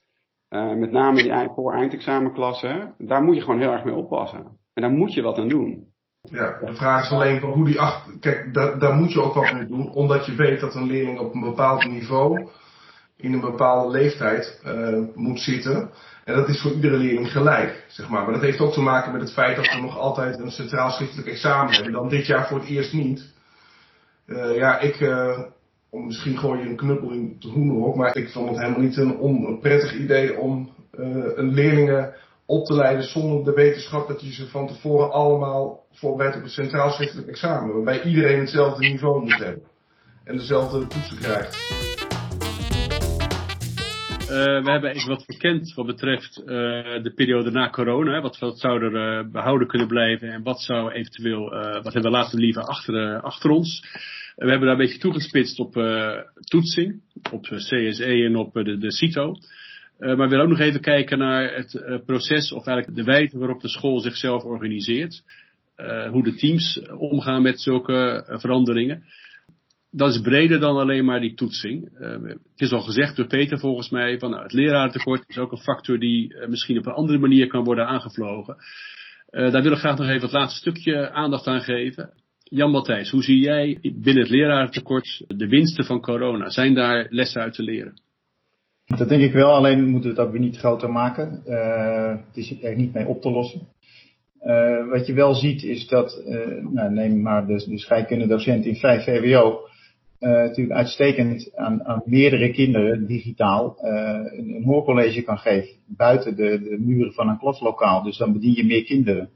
uh, met name die voor eindexamenklassen, daar moet je gewoon heel erg mee oppassen. En daar moet je wat aan doen. Ja, de vraag is alleen hoe die achter. Kijk, daar, daar moet je ook wat mee doen, omdat je weet dat een leerling op een bepaald niveau in een bepaalde leeftijd uh, moet zitten. En dat is voor iedere leerling gelijk, zeg maar. Maar dat heeft ook te maken met het feit dat we nog altijd een centraal schriftelijk examen hebben. Dan dit jaar voor het eerst niet. Uh, ja, ik, misschien gooi je een knuppel in de hoenderhok, maar ik vond het helemaal niet een onprettig idee om een leerlingen op te leiden zonder de wetenschap dat je ze van tevoren allemaal voorbereidt op een centraal schriftelijk examen. Waarbij iedereen hetzelfde niveau moet hebben. En dezelfde toetsen krijgt. Uh, we hebben even wat bekend wat betreft uh, de periode na corona. Wat, wat zou er behouden kunnen blijven en wat zou eventueel, wat hebben we laten liever achter, achter ons. We hebben daar een beetje toegespitst op toetsing, op CSE en op de, de CITO. maar we willen ook nog even kijken naar het proces of eigenlijk de wijze waarop de school zichzelf organiseert. hoe de teams omgaan met zulke veranderingen dat is breder dan alleen maar die toetsing. Het is al gezegd door Peter volgens mij, van nou, het lerarentekort is ook een factor die misschien op een andere manier kan worden aangevlogen. Daar wil ik graag nog even het laatste stukje aandacht aan geven. Jan Matthijs, hoe zie jij binnen het lerarentekort de winsten van corona? Zijn daar lessen uit te leren? Dat denk ik wel, alleen moeten we het ook niet groter maken. het is er niet mee op te lossen. wat je wel ziet is dat, nou, neem maar de, de scheikundedocent in 5 VWO, uh, natuurlijk uitstekend aan, aan, meerdere kinderen digitaal uh, een, een, hoorcollege kan geven. Buiten de, de, muren van een klaslokaal. Dus dan bedien je meer kinderen.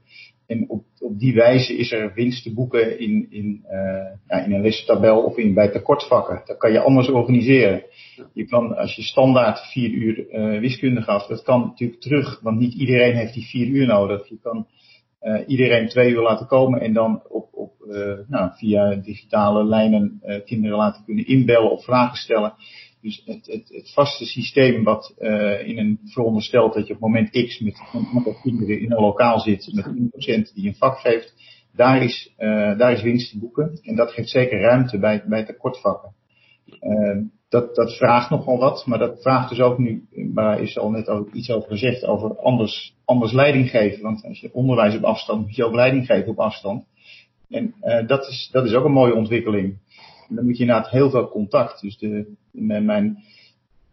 En op, op die wijze is er winst te boeken in, in, uh, ja, in een lestabel of in, bij tekortvakken. Dat kan je anders organiseren. Je kan, als je standaard vier uur wiskunde gaf, dat kan natuurlijk terug. Want niet iedereen heeft die vier uur nodig. Je kan uh, iedereen twee uur laten komen en dan op, op, nou, via digitale lijnen kinderen laten kunnen inbellen of vragen stellen. Dus het, het, het vaste systeem wat in een veronderstelt dat je op moment X met een aantal kinderen in een lokaal zit met een docent die een vak geeft, daar is, daar is winst te boeken. En dat geeft zeker ruimte bij, bij tekortvakken dat, dat vraagt nogal wat, maar dat vraagt dus ook nu, waar is al net ook iets over gezegd, over anders, anders leiding geven. Want als je onderwijs op afstand, moet je ook leiding geven op afstand. En dat, is, dat is ook een mooie ontwikkeling. En dan moet je inderdaad heel veel contact. Dus de, mijn, mijn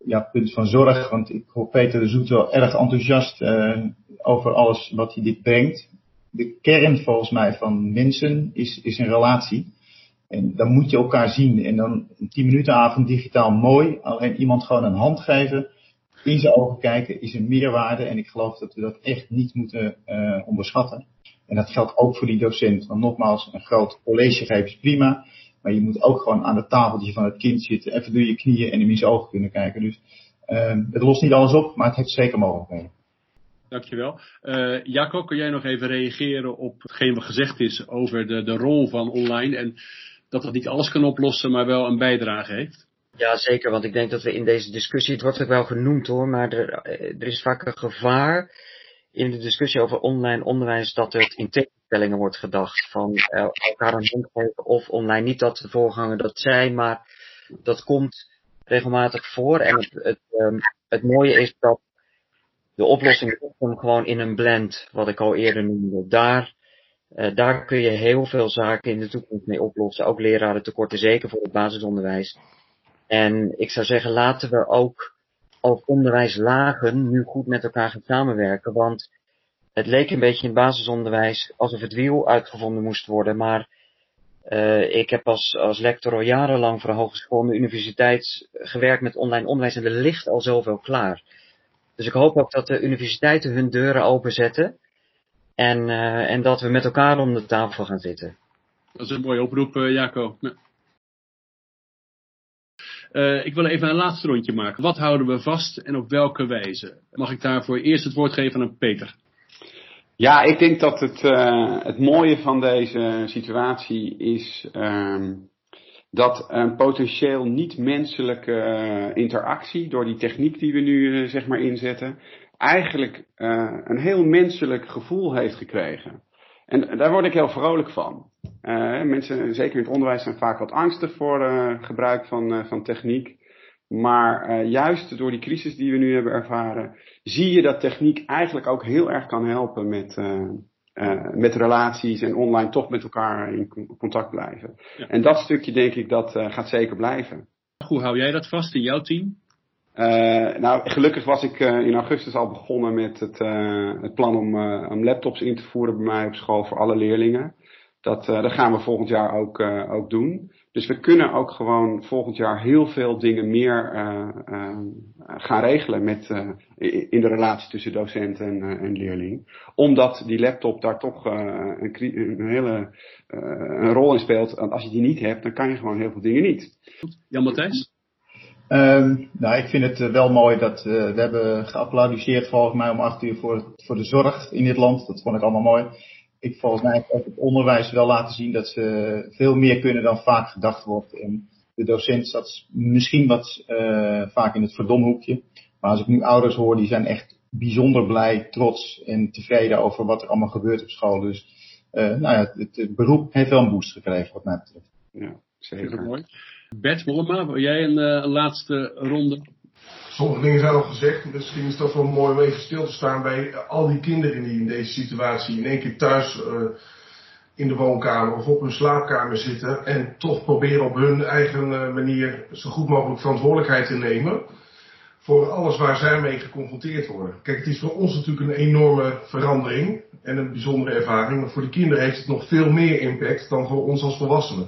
ja, punt van zorg, want ik hoor Peter de Zoet wel erg enthousiast uh, over alles wat hij dit brengt. De kern volgens mij van mensen is, is een relatie. En dan moet je elkaar zien. En dan een 10 minuten avond digitaal mooi. Alleen iemand gewoon een hand geven. In zijn ogen kijken is een meerwaarde. En ik geloof dat we dat echt niet moeten uh, onderschatten. En dat geldt ook voor die docent. Want nogmaals, een groot college geven is prima. Maar je moet ook gewoon aan het tafeltje van het kind zitten. Even door je knieën en hem in zijn ogen kunnen kijken. Dus uh, het lost niet alles op, maar het heeft zeker mogelijkheden. Dankjewel. Uh, Jaco, kun jij nog even reageren op hetgeen wat gezegd is over de, de rol van online? En dat dat niet alles kan oplossen, maar wel een bijdrage heeft. Ja, zeker, want ik denk dat we in deze discussie, het wordt ook wel genoemd hoor, maar er, eh, er is vaak een gevaar in de discussie over online onderwijs dat het in tegenstellingen wordt gedacht. Van uh, elkaar een hand geven of online. Niet dat de voorganger dat zei, maar dat komt regelmatig voor. En het, het, um, het mooie is dat de oplossing komt gewoon in een blend, wat ik al eerder noemde. Daar uh, daar kun je heel veel zaken in de toekomst mee oplossen. Ook leraren tekorten, zeker voor het basisonderwijs. En ik zou zeggen, laten we ook als onderwijslagen nu goed met elkaar gaan samenwerken. Want het leek een beetje in basisonderwijs alsof het wiel uitgevonden moest worden. Maar uh, ik heb als, als lector al jarenlang voor een hogeschool en de universiteit gewerkt met online onderwijs en er ligt al zoveel klaar. Dus ik hoop ook dat de universiteiten hun deuren openzetten En, uh, en dat we met elkaar om de tafel gaan zitten. Dat is een mooie oproep, uh, Jaco. Ja. Uh, ik wil even een laatste rondje maken. Wat houden we vast en op welke wijze? Mag ik daarvoor eerst het woord geven aan Peter? Ja, ik denk dat het, uh, het mooie van deze situatie is um, dat een potentieel niet-menselijke uh, interactie door die techniek die we nu zeg maar inzetten, eigenlijk een heel menselijk gevoel heeft gekregen. En daar word ik heel vrolijk van. Uh, mensen, zeker in het onderwijs, zijn vaak wat angstig voor uh, gebruik van, uh, van techniek. Maar juist door die crisis die we nu hebben ervaren, zie je dat techniek eigenlijk ook heel erg kan helpen met, met relaties en online toch met elkaar in contact blijven. Ja. En dat stukje denk ik dat gaat zeker blijven. Hoe hou jij dat vast in jouw team? Uh, nou, gelukkig was ik uh, in augustus al begonnen met het, uh, het plan om, om, laptops in te voeren bij mij op school voor alle leerlingen. Dat, dat gaan we volgend jaar ook, ook doen. Dus we kunnen ook gewoon volgend jaar heel veel dingen meer gaan regelen met, in de relatie tussen docent en, en leerling. Omdat die laptop daar toch een, een, hele een rol in speelt. Want als je die niet hebt, dan kan je gewoon heel veel dingen niet. Jan Matthijs? Um, nou, ik vind het uh, wel mooi dat uh, we hebben geapplaudiseerd volgens mij om acht uur voor, voor de zorg in dit land. Dat vond ik allemaal mooi. Ik volgens mij ook het onderwijs wel laten zien dat ze veel meer kunnen dan vaak gedacht wordt. En de docent zat misschien wat uh, vaak in het verdomhoekje. Maar als ik nu ouders hoor, die zijn echt bijzonder blij, trots en tevreden over wat er allemaal gebeurt op school. Dus nou ja, het, het beroep heeft wel een boost gekregen wat mij betreft. Ja, zeker. mooi. Bert Mollema, wil jij een, een, laatste ronde? Sommige dingen zijn al gezegd. Misschien is toch wel mooi om even stil te staan bij al die kinderen die in deze situatie in één keer thuis uh, in de woonkamer of op hun slaapkamer zitten. En toch proberen op hun eigen manier zo goed mogelijk verantwoordelijkheid te nemen. Voor alles waar zij mee geconfronteerd worden. Kijk, het is voor ons natuurlijk een enorme verandering en een bijzondere ervaring. Maar voor de kinderen heeft het nog veel meer impact dan voor ons als volwassenen.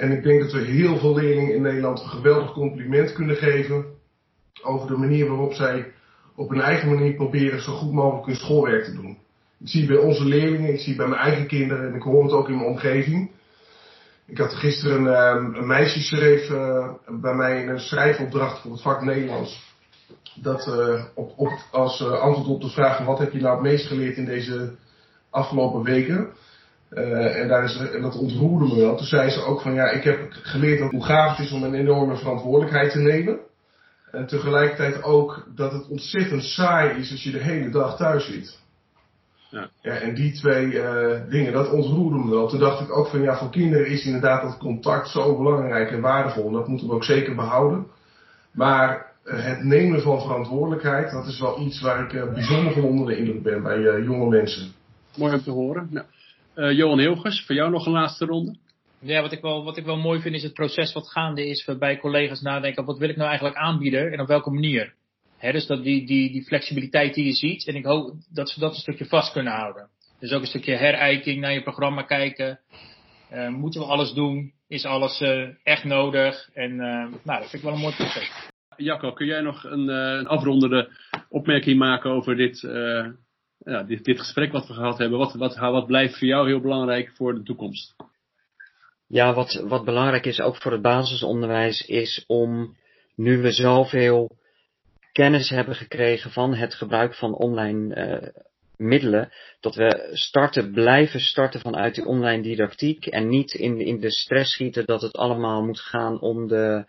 En ik denk dat we heel veel leerlingen in Nederland een geweldig compliment kunnen geven over de manier waarop zij op hun eigen manier proberen zo goed mogelijk hun schoolwerk te doen. Ik zie bij onze leerlingen, ik zie bij mijn eigen kinderen en ik hoor het ook in mijn omgeving. Ik had gisteren een, een meisje schreef uh, bij mij een schrijfopdracht voor het vak Nederlands. Dat uh, op, op, als uh, antwoord op de vraag wat heb je nou het meest geleerd in deze afgelopen weken. Uh, en, daar is, en dat ontroerde me wel. Toen zei ze ook van ja, ik heb geleerd dat hoe gaaf het is om een enorme verantwoordelijkheid te nemen. En tegelijkertijd ook dat het ontzettend saai is als je de hele dag thuis zit. Ja. ja en die twee uh, dingen, dat ontroerde me wel. Toen dacht ik ook van ja, voor kinderen is inderdaad dat contact zo belangrijk en waardevol. En dat moeten we ook zeker behouden. Maar uh, het nemen van verantwoordelijkheid, dat is wel iets waar ik uh, bijzonder van onder de indruk ben bij jonge mensen. Mooi om te horen. Nou. Uh, Johan Hilgers, voor jou nog een laatste ronde. Ja, wat ik, wel, wat ik wel mooi vind is het proces wat gaande is waarbij collega's nadenken, wat wil ik nou eigenlijk aanbieden en op welke manier. He, dus dat die, die, die flexibiliteit die je ziet, en ik hoop dat ze dat een stukje vast kunnen houden. Dus ook een stukje herijking naar je programma kijken. Uh, moeten we alles doen? Is alles uh, echt nodig? En nou, dat vind ik wel een mooi proces. Jacco, kun jij nog een, een afrondende opmerking maken over dit ja, dit, dit gesprek wat we gehad hebben, wat, wat, wat blijft voor jou heel belangrijk voor de toekomst? Ja, wat, wat belangrijk is ook voor het basisonderwijs is om, nu we zoveel kennis hebben gekregen van het gebruik van online uh, middelen, dat we starten, blijven starten vanuit die online didactiek en niet in, in de stress schieten dat het allemaal moet gaan om de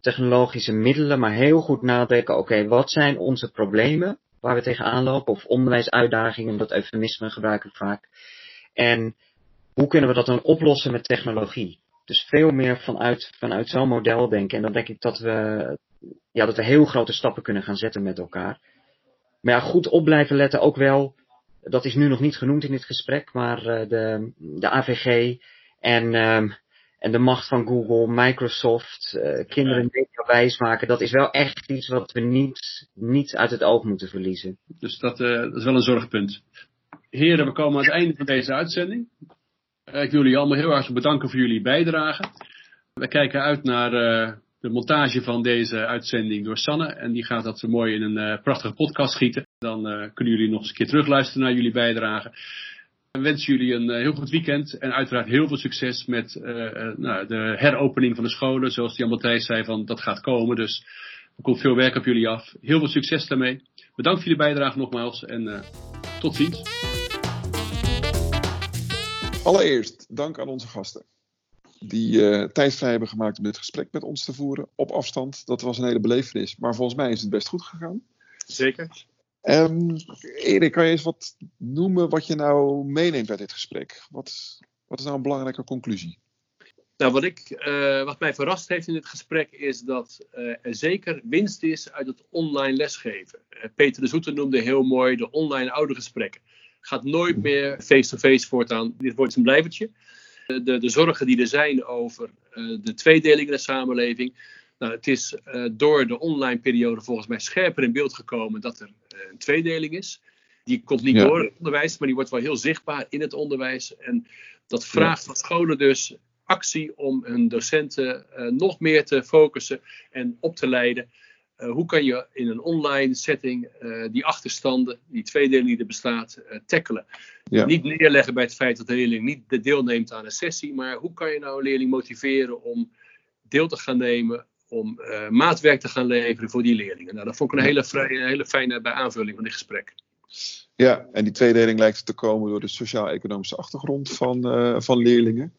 technologische middelen, maar heel goed nadenken, oké, wat zijn onze problemen? Waar we tegenaan lopen, of onderwijsuitdagingen, dat eufemisme gebruik ik vaak. En hoe kunnen we dat dan oplossen met technologie? Dus veel meer vanuit, vanuit zo'n model denken. En dan denk ik dat we, ja, dat we heel grote stappen kunnen gaan zetten met elkaar. Maar ja, goed op blijven letten ook wel. Dat is nu nog niet genoemd in dit gesprek, maar uh, de, de AVG en uh, en de macht van Google, Microsoft, uh, kinderen media wijs maken, dat is wel echt iets wat we niet, niet uit het oog moeten verliezen. Dus dat, uh, dat is wel een zorgpunt. Heren, we komen aan het einde van deze uitzending. Uh, ik wil jullie allemaal heel hartelijk bedanken voor jullie bijdrage. We kijken uit naar de montage van deze uitzending door Sanne. En die gaat dat mooi in een prachtige podcast schieten. Dan kunnen jullie nog eens een keer terugluisteren naar jullie bijdrage. Ik wens jullie een heel goed weekend en uiteraard heel veel succes met nou, de heropening van de scholen. Zoals Jan Matthijs zei, van, dat gaat komen. Dus er komt veel werk op jullie af. Heel veel succes daarmee. Bedankt voor jullie bijdrage nogmaals en tot ziens. Allereerst dank aan onze gasten die uh, tijd vrij hebben gemaakt om dit gesprek met ons te voeren op afstand. Dat was een hele belevenis, maar volgens mij is het best goed gegaan. Zeker. Um, Erik, kan je eens wat noemen wat je nou meeneemt uit dit gesprek? Wat, wat is nou een belangrijke conclusie? Nou, wat, ik, uh, wat mij verrast heeft in dit gesprek is dat uh, er zeker winst is uit het online lesgeven. Peter de Zoeter noemde heel mooi de online oude gesprekken. Gaat nooit meer face-to-face -face voortaan. Dit wordt een blijvertje de, de zorgen die er zijn over de tweedeling in de samenleving. Nou, het is uh, door de online periode volgens mij scherper in beeld gekomen dat er uh, een tweedeling is. Die komt niet ja. door het onderwijs, maar die wordt wel heel zichtbaar in het onderwijs. En dat vraagt ja. van scholen dus actie om hun docenten nog meer te focussen en op te leiden. Hoe kan je in een online setting die achterstanden, die tweedeling die er bestaat, tackelen? Ja. Niet neerleggen bij het feit dat de leerling niet deelneemt aan een sessie, maar hoe kan je nou een leerling motiveren om deel te gaan nemen, om maatwerk te gaan leveren voor die leerlingen? Nou, dat vond ik een hele, vrij, een hele fijne bij aanvulling van dit gesprek. Ja, en die tweedeling lijkt te komen door de sociaal-economische achtergrond van, van leerlingen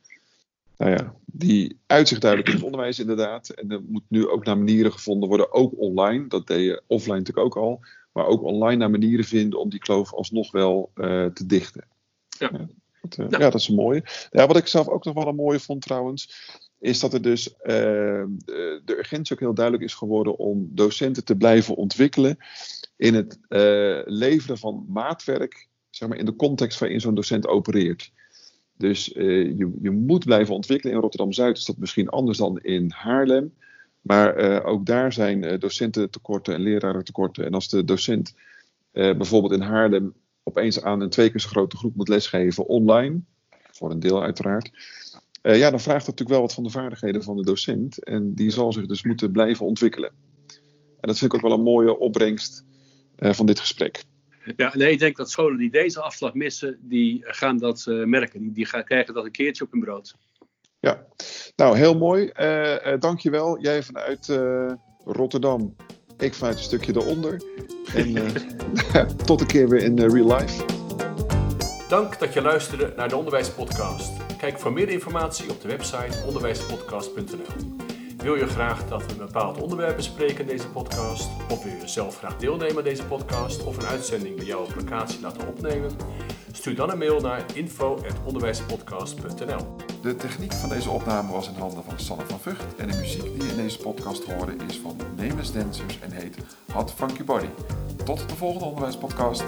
nou ja, die uitzicht duidelijk in het onderwijs inderdaad. En er moet nu ook naar manieren gevonden worden, ook online. Dat deed je offline natuurlijk ook al. Maar ook online naar manieren vinden om die kloof alsnog wel uh, te dichten. Ja. Ja, dat, ja. ja, dat is een mooie. Ja, wat ik zelf ook nog wel een mooie vond trouwens, is dat er dus uh, de, urgentie ook heel duidelijk is geworden om docenten te blijven ontwikkelen in het leveren van maatwerk, zeg maar in de context waarin zo'n docent opereert. Dus uh, je, je, moet blijven ontwikkelen. In Rotterdam-Zuid is dat misschien anders dan in Haarlem. Maar uh, ook daar zijn docententekorten en lerarentekorten. En als de docent bijvoorbeeld in Haarlem opeens aan een twee keer zo grote groep moet lesgeven online, voor een deel uiteraard, ja, dan vraagt dat natuurlijk wel wat van de vaardigheden van de docent. En die zal zich dus moeten blijven ontwikkelen. En dat vind ik ook wel een mooie opbrengst van dit gesprek. Ja, nee, ik denk dat scholen die deze afslag missen, die gaan dat uh, merken. Die, die gaan krijgen dat een keertje op hun brood. Ja, nou heel mooi. Uh, uh, dankjewel. Jij vanuit Rotterdam, ik vanuit een stukje eronder. En tot een keer weer in real life. Dank dat je luisterde naar de Onderwijspodcast. Kijk voor meer informatie op de website onderwijspodcast.nl. Wil je graag dat we een bepaald onderwerp bespreken in deze podcast? Of wil je zelf graag deelnemen aan deze podcast of een uitzending bij jou op locatie laten opnemen? Stuur dan een mail naar info.onderwijspodcast.nl De techniek van deze opname was in handen van Sanne van Vught en de muziek die je in deze podcast hoorde is van Nameless Dancers en heet Hot Funky Body. Tot de volgende onderwijspodcast.